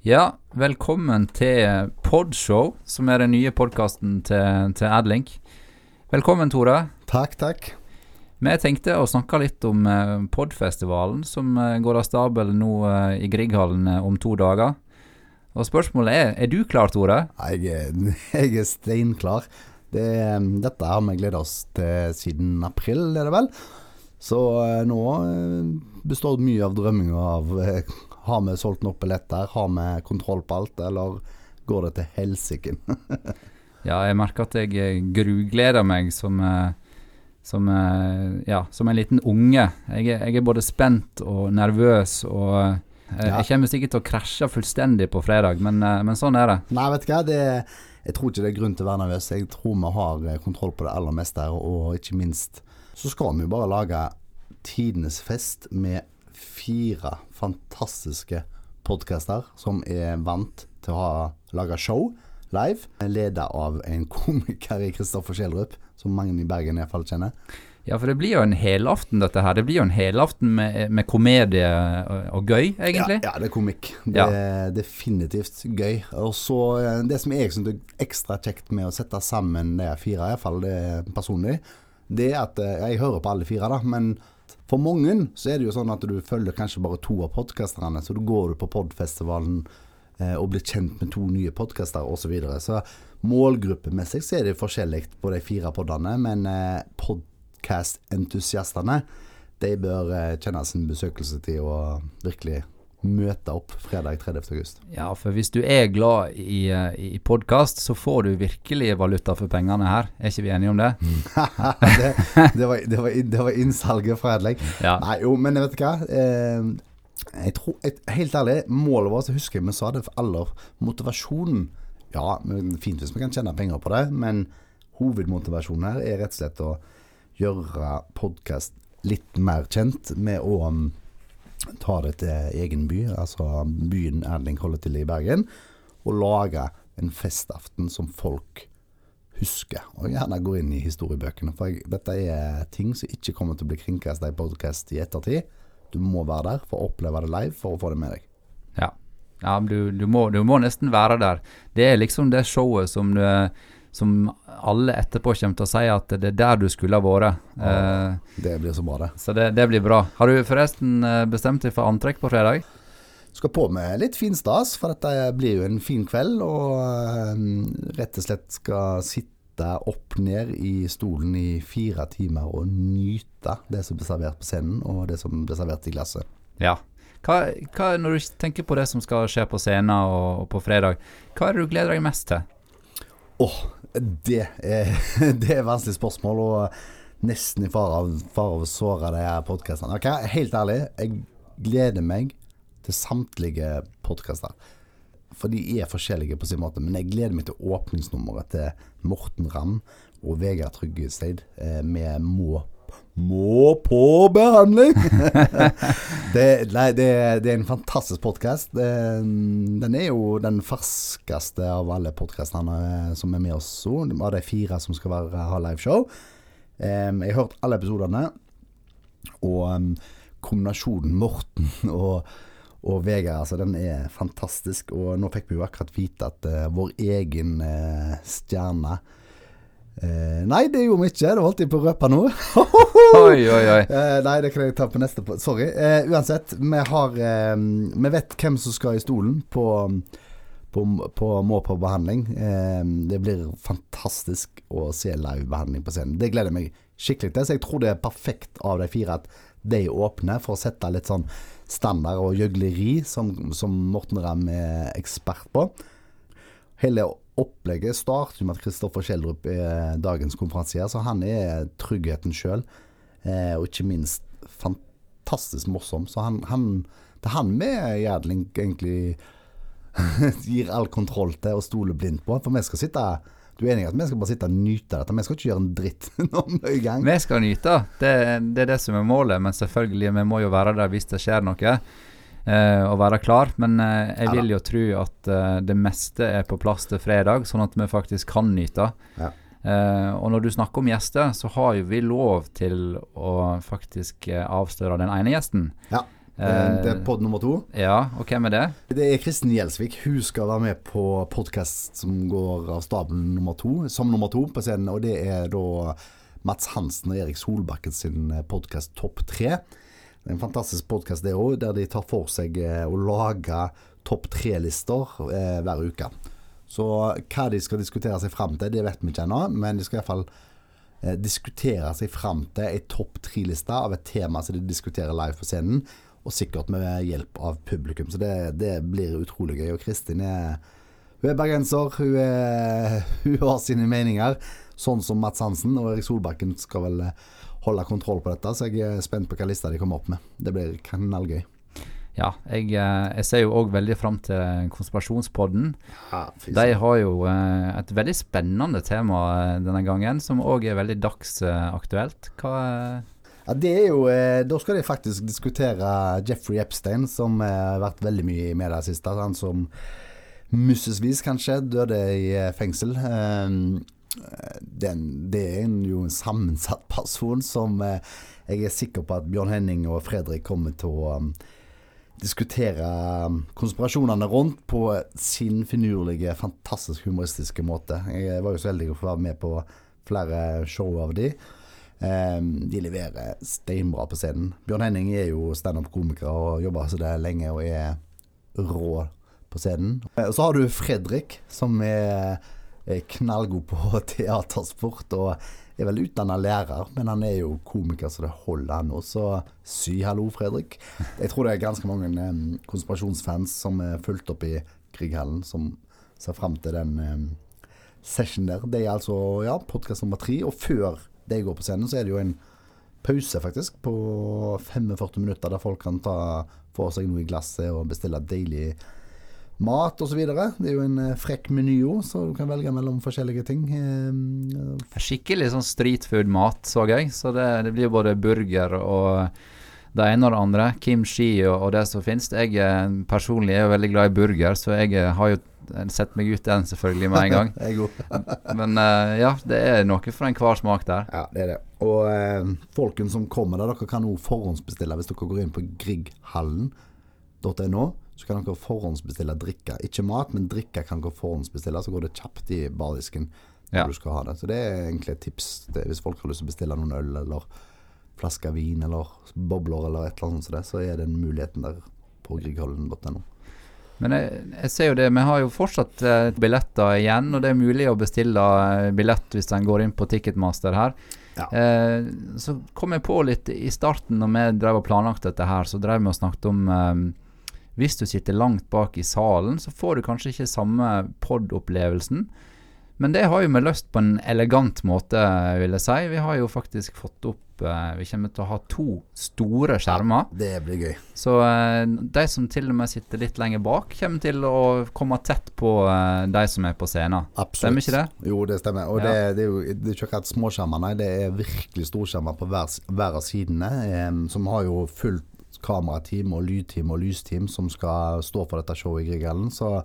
Ja, velkommen til Podshow, som er den nye podkasten til, til Adlink. Velkommen, Tore. Takk, takk. Vi tenkte å snakke litt om eh, Podfestivalen, som eh, går av stabelen nå eh, i Grieghallen om to dager. Og spørsmålet er, er du klar, Tore? Jeg jeg er steinklar. Det, dette har vi gleda oss til siden april, er det vel. Så nå består mye av drømminga av Har vi solgt nok billetter? Har vi kontroll på alt, eller går det til helsike? Ja, jeg merker at jeg eh, grugleder meg som, eh, som, eh, ja, som en liten unge. Jeg jeg er både spent og nervøs, og Ja. jeg kommer sikkert til å krasje fullstendig på fredag, men, men sånn er det. Nei, vet du hva. Det, jeg tror ikke det er grunn til å være nervøs. Jeg tror vi har kontroll på det aller meste her, og ikke minst så skal vi jo bare lage tidenes fest med fire fantastiske podcaster som er vant til å ha laga show live, leda av en komiker i Kristoffer Schjelderup, som mange i Bergen i hvert fall kjenner. Ja, for det blir jo en helaften, dette her. Det blir jo en helaften med, med komedie og, og gøy, egentlig. Ja, ja, det er komikk. Det er definitivt gøy. Og så eh, Det som jeg syns er ekstra kjekt med å sette sammen de fire, i hvert fall det personlig, det er at eh, Jeg hører på alle fire, da, men for mange så er det jo sånn at du følger kanskje bare to av podkasterne. Så da går du på podfestivalen eh, og blir kjent med to nye podkaster osv. Så, videre. så målgruppemessig så er det forskjellig på de fire podene, men eh, podkast-entusiastene de bør eh, kjenne sin besøkelse til virkelig møte opp fredag 30. august. Ja, for hvis du er glad i, eh, i podkast, så får du virkelig valuta for pengene her. Er ikke vi enige om det? det, det, var, det, var, det var innsalget fra Edleg. Ja. Nei, jo, men vet du hva? Eh, tror, et, helt ærlig, målet vårt, så husker jeg vi sa det for aller motivasjonen. Ja, fint hvis vi kan tjene penger på det, men hovedmotivasjonen her er rett og slett å gjøre podkast litt mer kjent med å um, ta det til egen by, altså byen Erling holder til i Bergen, og lage en festaften som folk husker, og gjerne går inn i historiebøkene. For jeg, dette er ting som ikke kommer til å bli kringkasta i podkast i ettertid. Du må være der for å oppleve det live for å få det med deg. Ja, ja du, du, må, du må nesten være der. Det er liksom det showet som, du, som alle etterpå kommer til å si at det er der du skulle ha vært. Eh, Det blir så bra, det. så det, det blir bra. Har du forresten eh, bestemt deg for antrekk på fredag? Skal på med litt fin stas, for dette blir jo en fin kveld. Og eh, rett og slett skal sitte opp ned i stolen i fire timer og nyte det som blir servert på scenen, og det som blir servert i glasset. Ja. Hva, hva, når du tenker på det som skal skje på scenen og, og på fredag, hva er det du gleder deg mest til? Åh, det er, det er vanskelig spørsmål, og nesten i fare av, å såre de her podkastene. Ok, helt ærlig, jeg gleder meg til samtlige podkaster. For de er forskjellige på sin måte, men jeg gleder meg til åpningsnummeret til Morten Ramm og Vegard Tryggeseid. eh, med Må må på behandling! det, nei, det, det er en fantastisk podkast. Den er jo den ferskeste av alle podkastene som er med oss nå. Av de fire som skal være, ha liveshow. Jeg har hørt alle episodene, og kombinasjonen Morten og, og Vegard, altså, den er fantastisk. Og nå fikk vi jo akkurat vite at uh, vår egen uh, stjerne Eh, nei, det gjorde vi ikke. Det holdt jeg på å røpe nå. Oi, oi, oi. Eh, nei, det kan jeg ta på neste på. Sorry. Eh, uansett, vi har eh, Vi vet hvem som skal i stolen på, på, på Må på behandling. Eh, det blir fantastisk å se livebehandling på scenen. Det gleder jeg meg skikkelig til. Så jeg tror det er perfekt av de fire at de åpner for å sette litt sånn standard og gjøgleri, som, som Morten Ramm er ekspert på. Hele opplegget starter med at Kristoffer Kjeldrup er dagens konferansier, så han er tryggheten sjøl. Eh, og ikke minst fantastisk morsom. Så han, han, det er han vi Gjerdling egentlig gir all kontroll til og stoler blindt på. For vi skal sitte Du er enig i at vi skal bare sitte og nyte dette? Vi skal ikke gjøre en dritt noen gang. Vi skal nyte. Det, det er det som er målet, men selvfølgelig, vi må jo være der hvis det skjer noe. Eh, å være klar, men eh, jeg vil jo tro at eh, det meste er på plass til fredag, sånn at vi faktisk kan nyte. Ja. Eh, og når du snakker om gjester, så har jo vi lov til å faktisk eh, avsløre den ene gjesten. Ja. Det er pod nummer to. Ja, og hvem er det? Det er Kristin Gjelsvik. Hun skal være med på podkast som går av stabelen nummer to, som nummer to på scenen. Og det er da Mats Hansen og Erik Solbakken sin podkast Topp tre. Det er en fantastisk podkast det òg, der de tar for seg eh, å lage topp tre-lister eh, hver uke. Så hva de skal diskutere seg fram til, det vet vi ikke ennå, men de skal iallfall eh, diskutere seg fram til ei topp tre-liste av et tema som de diskuterer live på scenen og sikkert med hjelp av publikum. Så det, det blir utrolig gøy. Og Kristin er hun er bergenser, hun, er, hun, har sine meninger, sånn som Mats Hansen. Og Erik Solbakken skal vel holde kontroll på dette, så jeg er spent på hva lista de kommer opp med. Det blir knallgøy. Ja, jeg, eh, jeg ser jo òg veldig fram til Konspirasjonspodden. Ja, de har jo eh, et veldig spennende tema eh, denne gangen, som òg er veldig dagsaktuelt. Hva ja, det er jo Da skal de faktisk diskutere Jeffrey Epstein, som har vært veldig mye i media siste. Han som musesvis, kanskje, døde i fengsel. Den, det er jo en sammensatt person som jeg er sikker på at Bjørn Henning og Fredrik kommer til å diskutere konspirasjonene rundt på sin finurlige, fantastisk humoristiske måte. Jeg var jo så heldig å få være med på flere show av de. De leverer steinbra på scenen. Bjørn Henning er jo standup-komiker og jobber så det lenge og er rå på scenen. Og så har du Fredrik, som er knallgod på teatersport. og er vel utdanna lærer, men han er jo komiker så det holder, han også. Så sy hallo, Fredrik. Jeg tror det er ganske mange um, konspirasjonsfans som er fulgt opp i Krighallen, som ser fram til den um, der. Det er altså ja, podkast nummer tre. Og før de går på scenen, så er det jo en pause, faktisk, på 45 minutter, der folk kan ta for seg noe i glasset og bestille deilig mat osv. Det er jo en eh, frekk meny òg, så du kan velge mellom forskjellige ting. Eh, Skikkelig sånn streetfood-mat, så jeg. Så det, det blir både burger og det ene og det andre. Kimchi og, og det som finnes. Jeg eh, personlig er jo veldig glad i burger, så jeg har jo sett meg ut den selvfølgelig med en gang. Men uh, ja, det er noe for enhver smak der. Ja, det er det. Og uh, folken som kommer der, dere kan òg forhåndsbestille hvis dere går inn på grieghallen.no så kan dere forhåndsbestille drikke. Ikke mat, men drikke kan dere forhåndsbestille. Så går det kjapt i bardisken når ja. du skal ha det. Så det er egentlig et tips det, hvis folk har lyst til å bestille noen øl eller flaske vin eller bobler eller et eller annet sånt, så, så er den muligheten der på griegholden.no. Men jeg, jeg, ser jo det, vi har jo fortsatt eh, billetter igjen, og det er mulig å bestille eh, billett hvis en går inn på Ticketmaster her. Ja. Eh, så kom jeg på litt i starten når vi drev og planlagte dette her, så drev vi og snakket om eh, hvis du sitter langt bak i salen, så får du kanskje ikke samme pod-opplevelsen. Men det har jo vi løst på en elegant måte, vil jeg si. Vi har jo faktisk fått opp uh, Vi kommer til å ha to store skjermer. Det blir gøy. Så uh, de som til og med sitter litt lenger bak, kommer til å komme tett på uh, de som er på scenen. Absolutt. Stemmer ikke det? Jo, det stemmer. Og ja. det, det, er jo det er ikke akkurat småskjermer, nei. Det er virkelig storskjermer på hver, hver av sidene, som har jo fullt kamerateam og lydteam og lysteam som skal stå for dette showet i Grieghallen. Så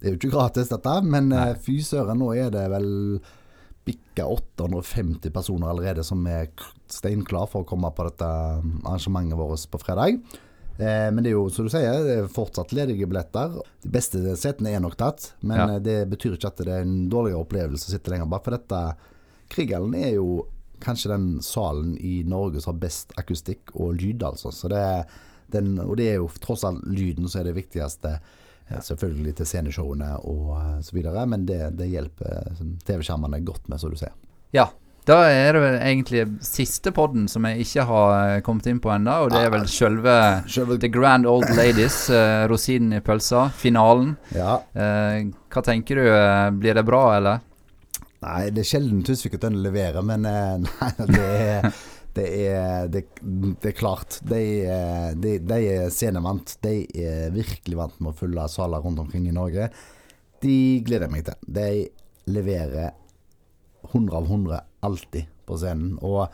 det er jo ikke gratis, dette. Men Nei. Eh, fy søren, nå er det vel bikka 850 personer allerede som er steinklar for å komme på dette arrangementet vårt på fredag. Eh, men det er jo, som du sier, det er fortsatt ledige billetter. De beste setene er nok tatt, men ja. Eh, det betyr ikke at det er en dårligere opplevelse å sitte lenger bak. For dette Krieghallen er jo kanskje den salen i Norge som har best akustikk og lyd, altså. Så det, den, og det er jo tross alt lyden som er det viktigste. Ja. Selvfølgelig til sceneshowene og uh, så videre, men det, det hjelper sånn, TV-skjermene godt med, som du ser. Ja, da er det vel egentlig siste podden som jeg ikke har eh, kommet inn på ennå. Og det er vel selve The Grand Old Ladies, rosinen i pølsa, finalen. Ja. Hva tenker du, blir det bra, eller? Nei, det er sjelden Tusvik at den leverer, men eh, nei, det er, det er, det, det er klart. De, de, de er scenevant. De er virkelig vant med å fylle saler rundt omkring i Norge. De gleder jeg meg til. De leverer 100 av 100 alltid på scenen. Og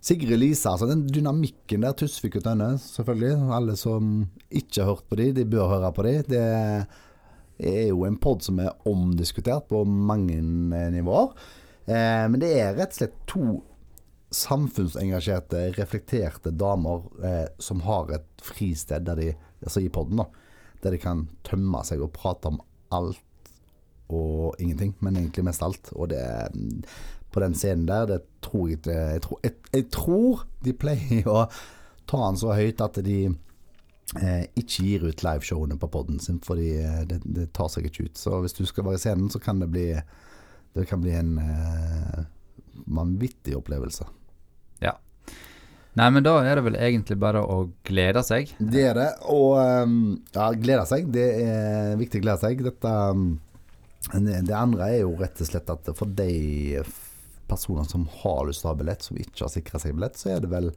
Sigrid Lise, altså den dynamikken der, Tusvik og Tønne, selvfølgelig. Alle som ikke har hørt på de, de bør høre på de. Det er er jo en pod som er omdiskutert på mange nivåer. Eh, men det er rett og slett to samfunnsengasjerte, reflekterte damer eh, som har et fristed der de, altså i poden, der de kan tømme seg og prate om alt og ingenting, men egentlig mest alt. Og det på den scenen der, det tror jeg ikke jeg, jeg, jeg tror de pleier å ta den så høyt at de eh, ikke gir ut liveshowene på poden sin, fordi eh, det, det, tar seg ikke ut. Så hvis du skal være i scenen, så kan det bli, det kan bli en eh, vanvittig opplevelse. Ja. Nei, men da er det vel egentlig bare å glede seg. Det er det. Og um, ja, glede seg. Det er viktig å glede seg. Dette um, Det andre er jo rett og slett at for de personer som har lyst til å ha billett, som ikke har sikra seg billett, så er det vel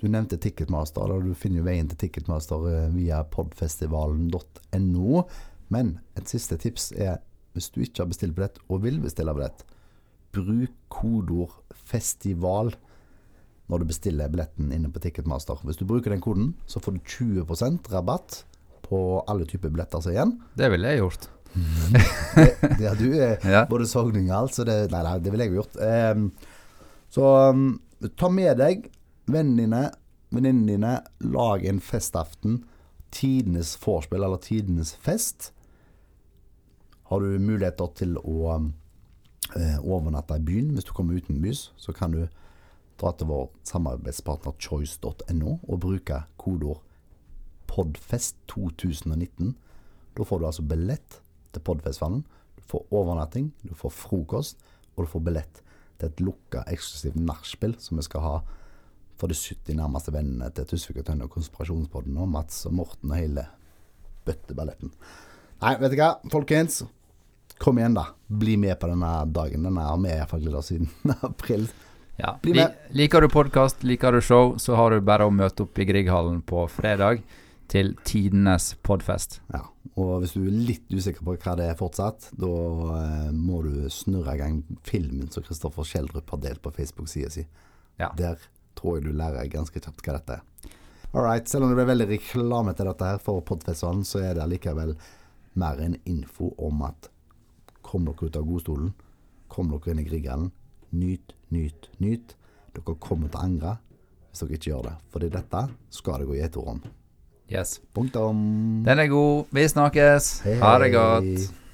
Du nevnte Ticketmaster. Da du finner jo veien til Ticketmaster eh, via podfestivalen.no. Men et siste tips er hvis du ikke har bestilt billett og vil bestille billett, bruk kodeord 'festival' når du bestiller billetten inne på Ticketmaster. Hvis du bruker den koden, så får du 20 rabatt på alle typer billetter som er igjen. Det ville jeg gjort. det, ja, du er ja. både sogning og alt, så det, nei, nei, det ville jeg gjort. Um, så um, ta med deg vennene dine, venninnene dine, lag en festaften. Tidenes vorspiel, eller tidenes fest. Har du muligheter til å eh, overnatte i byen hvis du kommer utenbys, så kan du dra til vår samarbeidspartner choice.no og bruke kodeord podfest2019. Da får du altså billett til Podfestfallen. Du får overnatting, du får frokost, og du får billett til et lukka, eksklusivt nachspiel som vi skal ha for de 70 nærmeste vennene til Tusvik og Tønne og Konspirasjonspodden og Mats og Morten og hele bøtteballetten. Nei, vet du hva, folkens. Kom igjen, da. Bli med på denne dagen. Denne har vi iallfall gleda oss siden april. Ja. Liker du podkast, liker du show, så har du bare å møte opp i Grieghallen på fredag til tidenes podfest. Ja, og hvis du er litt usikker på hva det er fortsatt, da eh, må du snurre i gang filmen som Kristoffer Schjelderup har delt på Facebook-sida si. Ja. Der tror jeg du lærer ganske kjapt hva dette er. Alright, selv om det ble veldig reklame til dette her for podfestivalen, så er det allikevel mer en info om at kom dere ut av godstolen, kom dere inn i Grieghallen, nyt, nyt, nyt. Dere kommer til å angre hvis dere ikke gjør det. Fordi dette skal det gå gjetord om. Yes. Punktum. Den er god. Vi snakkes. Hei, ha det godt.